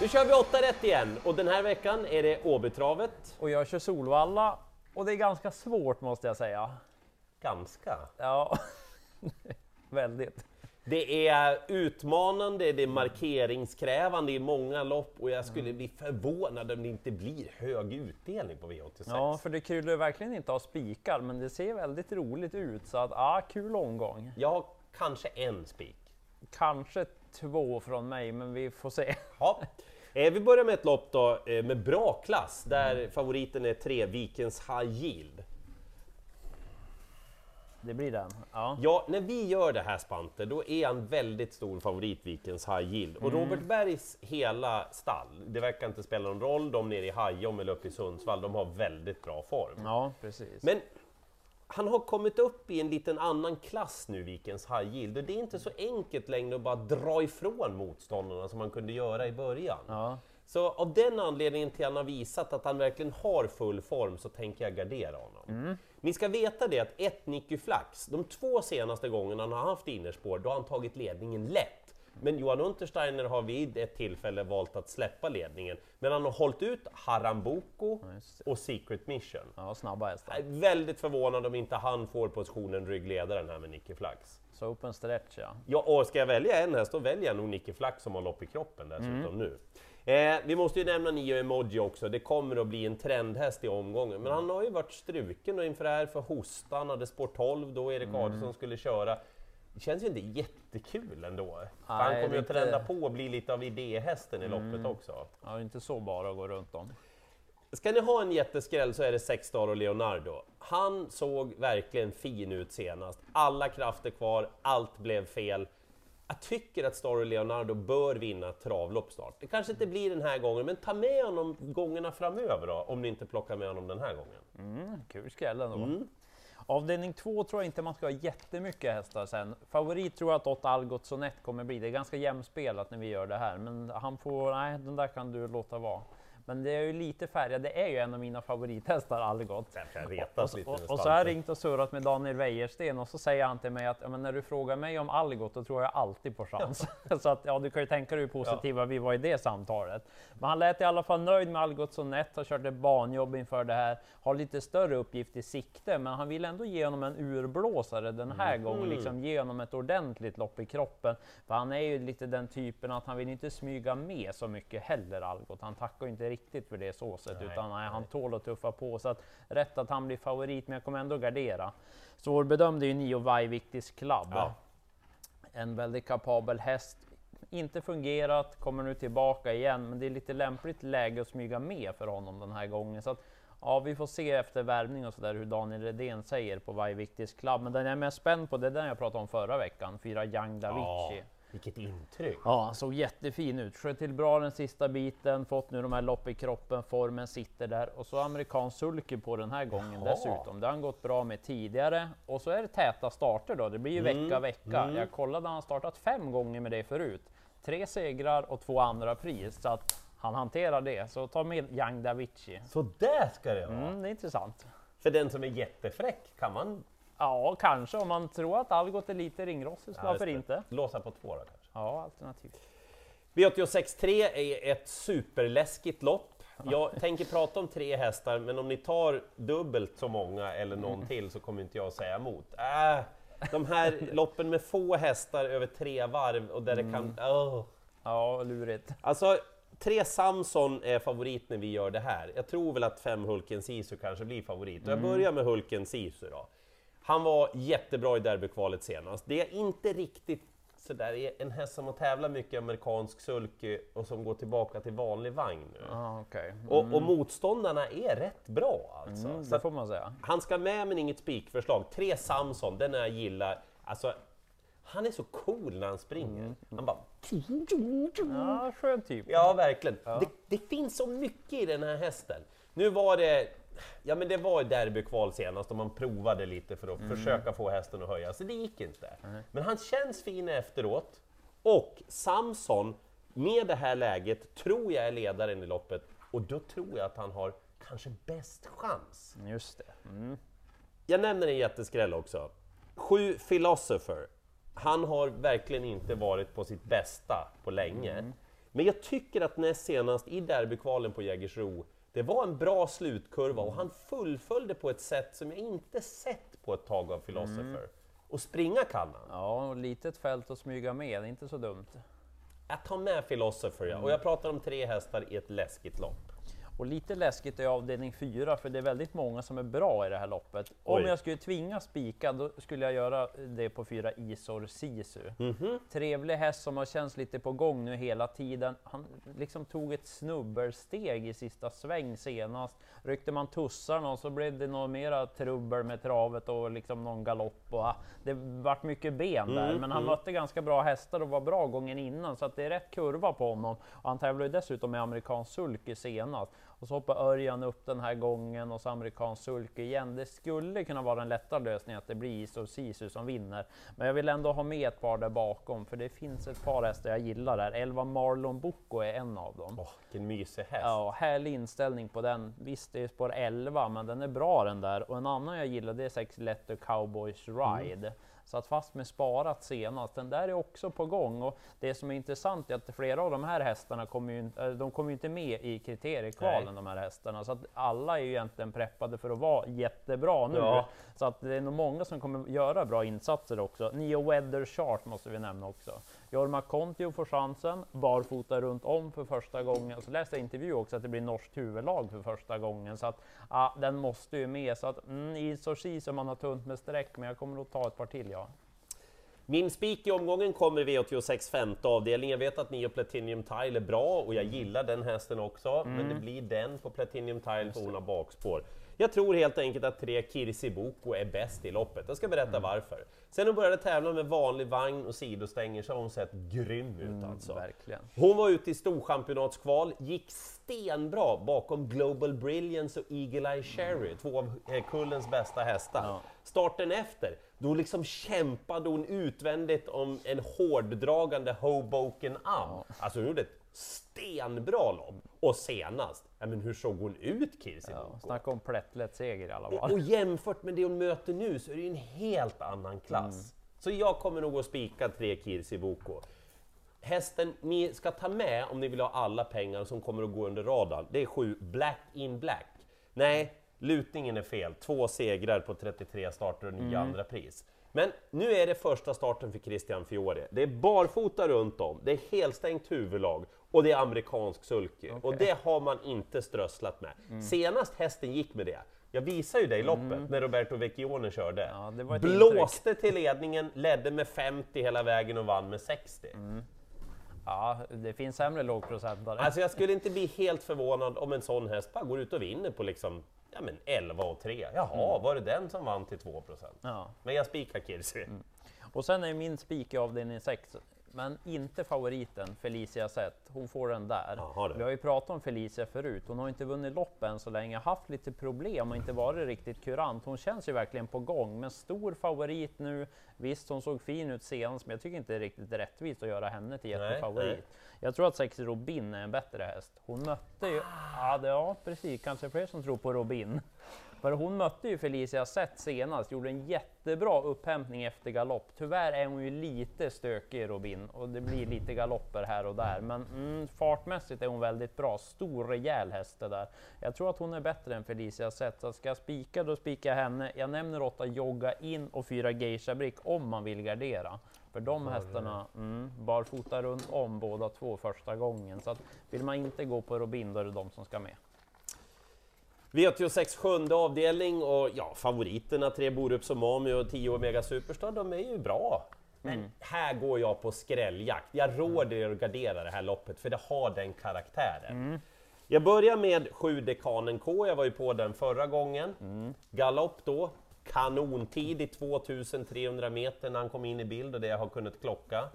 Nu kör vi 8 rätt igen och den här veckan är det Åbytravet. Och jag kör Solvalla och det är ganska svårt måste jag säga. Ganska. Ja, väldigt. Det är utmanande, det är markeringskrävande i många lopp och jag skulle bli förvånad om det inte blir hög utdelning på V86. Ja, för det kryllar verkligen inte av spikar, men det ser väldigt roligt ut så att ja, kul omgång. Jag har kanske en spik. Kanske två från mig, men vi får se. Ja. Eh, vi börjar med ett lopp då eh, med bra klass där favoriten är tre Vikens High Yield. Det blir den. Ja. Ja, när vi gör det här Spante, då är han väldigt stor favorit, Vikens High Yield. Och Robert Bergs hela stall, det verkar inte spela någon roll, de nere i Hajom eller uppe i Sundsvall, de har väldigt bra form. ja, precis. Men han har kommit upp i en liten annan klass nu, Vikens High Yield, och det är inte så enkelt längre att bara dra ifrån motståndarna som man kunde göra i början. Ja. Så av den anledningen till att han har visat att han verkligen har full form så tänker jag gardera honom. Ni ska veta det att ett Nicky Flax, de två senaste gångerna han har haft innerspår, då har han tagit ledningen lätt. Men Johan Untersteiner har vid ett tillfälle valt att släppa ledningen. Men han har hållit ut Haramboko och Secret Mission. ja, snabba hästar. Jag är väldigt förvånad om inte han får positionen ryggledaren här med Nicky Flax. Så open stretch ja. Ja, och ska jag välja en häst, då väljer jag nog Nicky Flax som har lopp i kroppen dessutom nu. Eh, vi måste ju nämna Nio Emoji också, det kommer att bli en trendhäst i omgången, men han har ju varit struken och inför det här för hosta, han hade spår 12 då Erik Adelsson skulle köra. Det känns ju inte jättekul ändå. För han Nej, kommer ju att trenda på och bli lite av idéhästen i loppet också. ja. inte så bara att gå runt om. Ska ni ha en jätteskräll så är det Sexstar och Leonardo. Han såg verkligen fin ut senast. Alla krafter kvar, allt blev fel. Jag tycker att Star och Leonardo bör vinna travlopp snart. Det kanske inte blir den här gången, men ta med honom gångerna framöver då, om ni inte plockar med honom den här gången. Mm, kul skräll ändå. Mm. Avdelning två tror jag inte man ska ha jättemycket hästar sen. Favorit tror jag att Ott Algot Sonett kommer bli. Det är ganska jämspelat när vi gör det här, men han får, nej den där kan du låta vara. Men det är ju lite färgad, det är ju en av mina favorithästar Algot. Och, så har jag ringt och surrat med Daniel Wäjersten och så säger han till mig att ja, men när du frågar mig om Algot då tror jag alltid på chans. så att ja, du kan ju tänka dig hur positiva vi var i det samtalet. Men han lät i alla fall nöjd med Algot Sonett, har kört ett banjobb inför det här, har lite större uppgift i sikte, men han vill ändå ge honom en urblåsare den här gången, liksom ge honom ett ordentligt lopp i kroppen. För han är ju lite den typen att han vill inte smyga med så mycket heller Algot. Han tackar ju inte riktigt för det såset, Nej, utan nej, han tål att tuffa på. Så att rätt att han blir favorit, men jag kommer ändå gardera. Så vår bedömde ju Nio Vaiviktis Club. Ja. En väldigt kapabel häst. Inte fungerat, kommer nu tillbaka igen, men det är lite lämpligt läge att smyga med för honom den här gången. Så att, ja, vi får se efter värvning och sådär hur Daniel Redén säger på Vaiviktis Club. Men den jag är mest spänd på, det är den jag pratade om förra veckan, fyra Young Ja, Davici. Vilket intryck! Ja, han såg jättefin ut. Sköt till bra den sista biten, fått nu de här lopp i kroppen, formen sitter där. Och så amerikansk sulky på den här gången Jaha. dessutom. Det har han gått bra med tidigare. Och så är det täta starter då, det blir ju Mm, vecka, vecka. mm. Jag kollade, han startat fem gånger med det förut. Tre segrar och två andra pris. Så att han hanterar det. Så ta med Young Davici. Så där ska det vara! Mm, det är intressant. För den som är jättefräck kan man Ja, kanske om man tror att Algot är lite ringrostig, så varför inte? låsa på två då kanske. Ja, alternativt. V86.3 är ett superläskigt lopp. Jag tänker prata om tre hästar, men om ni tar dubbelt så många eller någon till så kommer inte jag säga emot. Äh, de här loppen med få hästar över tre varv och där det kan... åh. Ja, lurigt. Alltså, tre Samson är favorit när vi gör det här. Jag tror väl att fem Hulken Sisu kanske blir favorit. Och jag börjar med Hulken Sisu då. Han var jättebra i derbykvalet senast. Det är inte riktigt sådär, är en häst som har tävlat mycket amerikansk sulky och som går tillbaka till vanlig vagn nu. Ja, okej. Och, och motståndarna är rätt bra alltså. Mm, det får man säga. han ska med men inget spikförslag. Tre Samson, den jag gillar. Alltså, han är så cool när han springer. Han bara... Ja, skön typ. Ja, verkligen. Det, det finns så mycket i den här hästen. Nu var det, ja men det var derbykval senast och man provade lite för att försöka få hästen att höja, så det gick inte. Men han känns fin efteråt. Och Samson, med det här läget, tror jag är ledaren i loppet och då tror jag att han har kanske bäst chans. Just det. Mm. Jag nämner en jätteskräll också. Sju Philosopher. Han har verkligen inte varit på sitt bästa på länge. Men jag tycker att näst senast i derbykvalen på Jägersro, det var en bra slutkurva och han fullföljde på ett sätt som jag inte sett på ett tag av Philosopher. Och springa kan han. Ja, och litet fält att smyga med, det är inte så dumt. Jag tar med Philosopher ja. och jag pratar om tre hästar i ett läskigt lopp. Och lite läskigt är avdelning 4, för det är väldigt många som är bra i det här loppet. Om Oj. jag skulle tvinga spika, då skulle jag göra det på fyra Isor Sisu. Mhm. Trevlig häst som har känts lite på gång nu hela tiden. Han liksom tog ett snubbelsteg i sista sväng senast. Ryckte man tussarna och så blev det något mera trubbel med travet och liksom någon galopp. Och, ah, det vart mycket ben där, Mm, men han mm. mötte ganska bra hästar och var bra gången innan, så att det är rätt kurva på honom. Och han tävlar ju dessutom med amerikansk sulky senast. Och så hoppar Örjan upp den här gången och så amerikansk sulky igen. Det skulle kunna vara en lättare lösning att det blir Isor Sisu som vinner. Men jag vill ändå ha med ett par där bakom, för det finns ett par hästar jag gillar där. 11 Marlon Bocco är en av dem. Åh, vilken mysig häst. Ja, härlig inställning på den. Visst, det är spår 11, men den är bra den där. Och en annan jag gillar, det är sex Letter Cowboys Ride. Så att fast med sparat senast, den där är också på gång. Och det som är intressant är att flera av de här hästarna kommer ju, inte- eh, de kommer ju inte med i kriteriekvalen, de här hästarna. Så att alla är ju egentligen preppade för att vara jättebra nu. Ja. Så att det är nog många som kommer göra bra insatser också. Nio Weather Chart måste vi nämna också. Jorma Kontio får chansen, barfota runt om för första gången. Så läste jag intervju också att det blir norskt huvudlag för första gången. Så att ja, den måste ju med. Så att mm, i Sorsi som man har tunt med streck, men jag kommer nog ta ett par till ja. Min spik i omgången kommer i V86 femte avdelning. Jag vet att Nio Platinum Tile är bra och jag gillar den hästen också, men det blir den på Platinum Tile för hon har bakspår. Jag tror helt enkelt att tre Kirsi Boko är bäst i loppet. Jag ska berätta varför. Sen hon började tävla med vanlig vagn och sidostänger så har hon sett grym ut alltså. Verkligen. Hon var ute i storchampionatskval, gick stenbra bakom Global Brilliance och Eagle Eye Cherry, två av eh, kullens bästa hästar. Ja. Starten efter, då liksom kämpade hon utvändigt om en hårddragande Hoboken Am. Alltså hon gjorde ett stenbra lopp. Och senast, ja men hur såg hon ut Kirsi Ja, snacka om plättlätt seger i alla Och, fall. och jämfört med det hon möter nu så är det ju en helt annan klass. Så jag kommer nog att spika tre Kirsi Boko. Hästen ni ska ta med om ni vill ha alla pengar som kommer att gå under radarn, det är sju Black in Black. Nej, lutningen är fel. Två segrar på 33 starter och nio andra pris. Men nu är det första starten för Christian Fiore. Det är barfota runt om, det är helstängt huvudlag och det är amerikansk sulky. Och det har man inte strösslat med. Senast hästen gick med det, jag visade ju dig loppet när Roberto Vecchione körde. Ja, Blåste till ledningen, ledde med 50 hela vägen och vann med 60. Ja, det finns sämre lågprocentare. Alltså jag skulle inte bli helt förvånad om en sån häst bara går ut och vinner på liksom ja, men 11 och 3. Jaha, var det den som vann till 2 Ja. Men jag spikar Kirsi. Och sen är min spik i avdelning 6, men inte favoriten Felicia Zet. Hon får den där. Jaha, du. Vi har ju pratat om Felicia förut. Hon har inte vunnit lopp än så länge, haft lite problem och inte varit riktigt kurant. Hon känns ju verkligen på gång, men stor favorit nu. Visst, hon såg fin ut senast, men jag tycker inte det är riktigt rättvist att göra henne till Nej, jättefavorit. nej. Jag tror att sex Robin är en bättre häst. Hon mötte ju, ja, det, ja precis, kanske fler som tror på Robin. För hon mötte ju Felicia Zet senast, gjorde en jättebra upphämtning efter galopp. Tyvärr är hon ju lite stökig Robin och det blir lite galopper här och där. Men mm, fartmässigt är hon väldigt bra, stor rejäl häst det där. Jag tror att hon är bättre än Felicia Zet, så ska jag spika då spikar jag henne. Jag nämner åtta Jogga in och fyra Geisha Brick om man vill gardera. För de hästarna mm, barfota runt om båda två första gången. Så att vill man inte gå på Robin då är det de som ska med. V86 sjunde avdelning och ja, favoriterna tre Borups och Mami och 10 Omega Superstar, de är ju bra. Men här går jag på skrälljakt. Jag råder er att gardera det här loppet, för det har den karaktären. Jag börjar med 7 Dekanen K, jag var ju på den förra gången. Galopp då, kanontid i 2300 meter när han kom in i bild och det jag har kunnat klocka.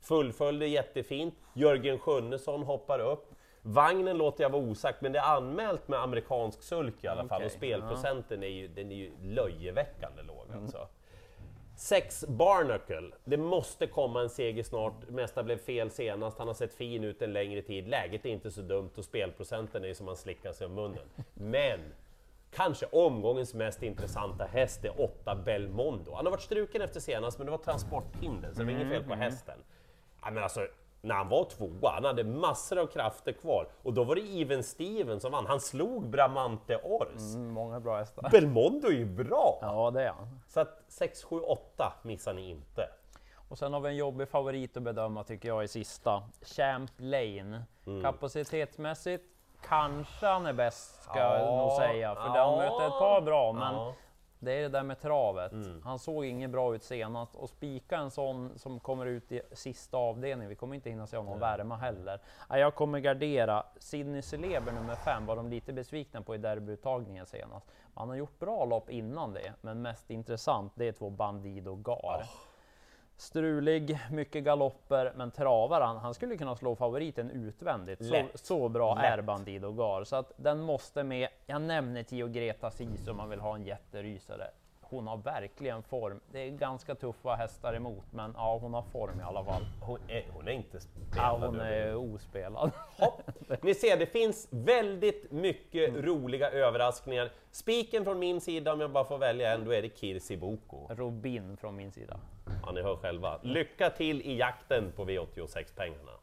Fullföljde jättefint, Jörgen Sjunnesson hoppar upp. Vagnen låter jag vara osagt, men det är anmält med amerikansk sulk i alla fall och spelprocenten är ju, den är ju löjeväckande låg alltså. Sex Barnacle, det måste komma en seger snart. Mesta blev fel senast, han har sett fin ut en längre tid. Läget är inte så dumt och spelprocenten är som man slickar sig om munnen. Men kanske omgångens mest intressanta häst är 8 Belmondo. Han har varit struken efter senast, men det var transporthinder, så det var inget fel på hästen. Ja, men alltså, när han var tvåa, han hade massor av krafter kvar och då var det Even Steven som vann. Han slog Bramante Ors. Mm, många bra hästar. Belmondo är ju bra! Ja, det är han. Så att 6, 7, 8 missar ni inte. Och sen har vi en jobbig favorit att bedöma tycker jag i sista. Champ Lane. Mm. Kapacitetsmässigt kanske han är bäst ska Ja, jag nog säga, för ja, de möter ett par bra, men Ja. Det är det där med travet. Mm. Han såg inget bra ut senast och spika en sån som kommer ut i sista avdelningen. Vi kommer inte hinna se honom värma heller. Nej, Jag kommer gardera. Sidney Celeber nummer fem var de lite besvikna på i derbyuttagningen senast. Han har gjort bra lopp innan det, men mest intressant det är två Bandido Gar. Strulig, mycket galopper, men travar han, han skulle kunna slå favoriten utvändigt. Så, så bra Lätt. är Bandido Gar, så att den måste med. Jag nämner Tio Greta Sisu om man vill ha en jätterysare. Hon har verkligen form. Det är ganska tuffa hästar emot, men ja, hon har form i alla fall. Hon är, hon är inte Ja, spelad. hon är ospelad. Hopp. Ni ser, det finns väldigt mycket roliga överraskningar. Spiken från min sida, om jag bara får välja en, då är det Kirsi Boko. Robin från min sida. Ja, ni hör själva. Lycka till i jakten på V86-pengarna!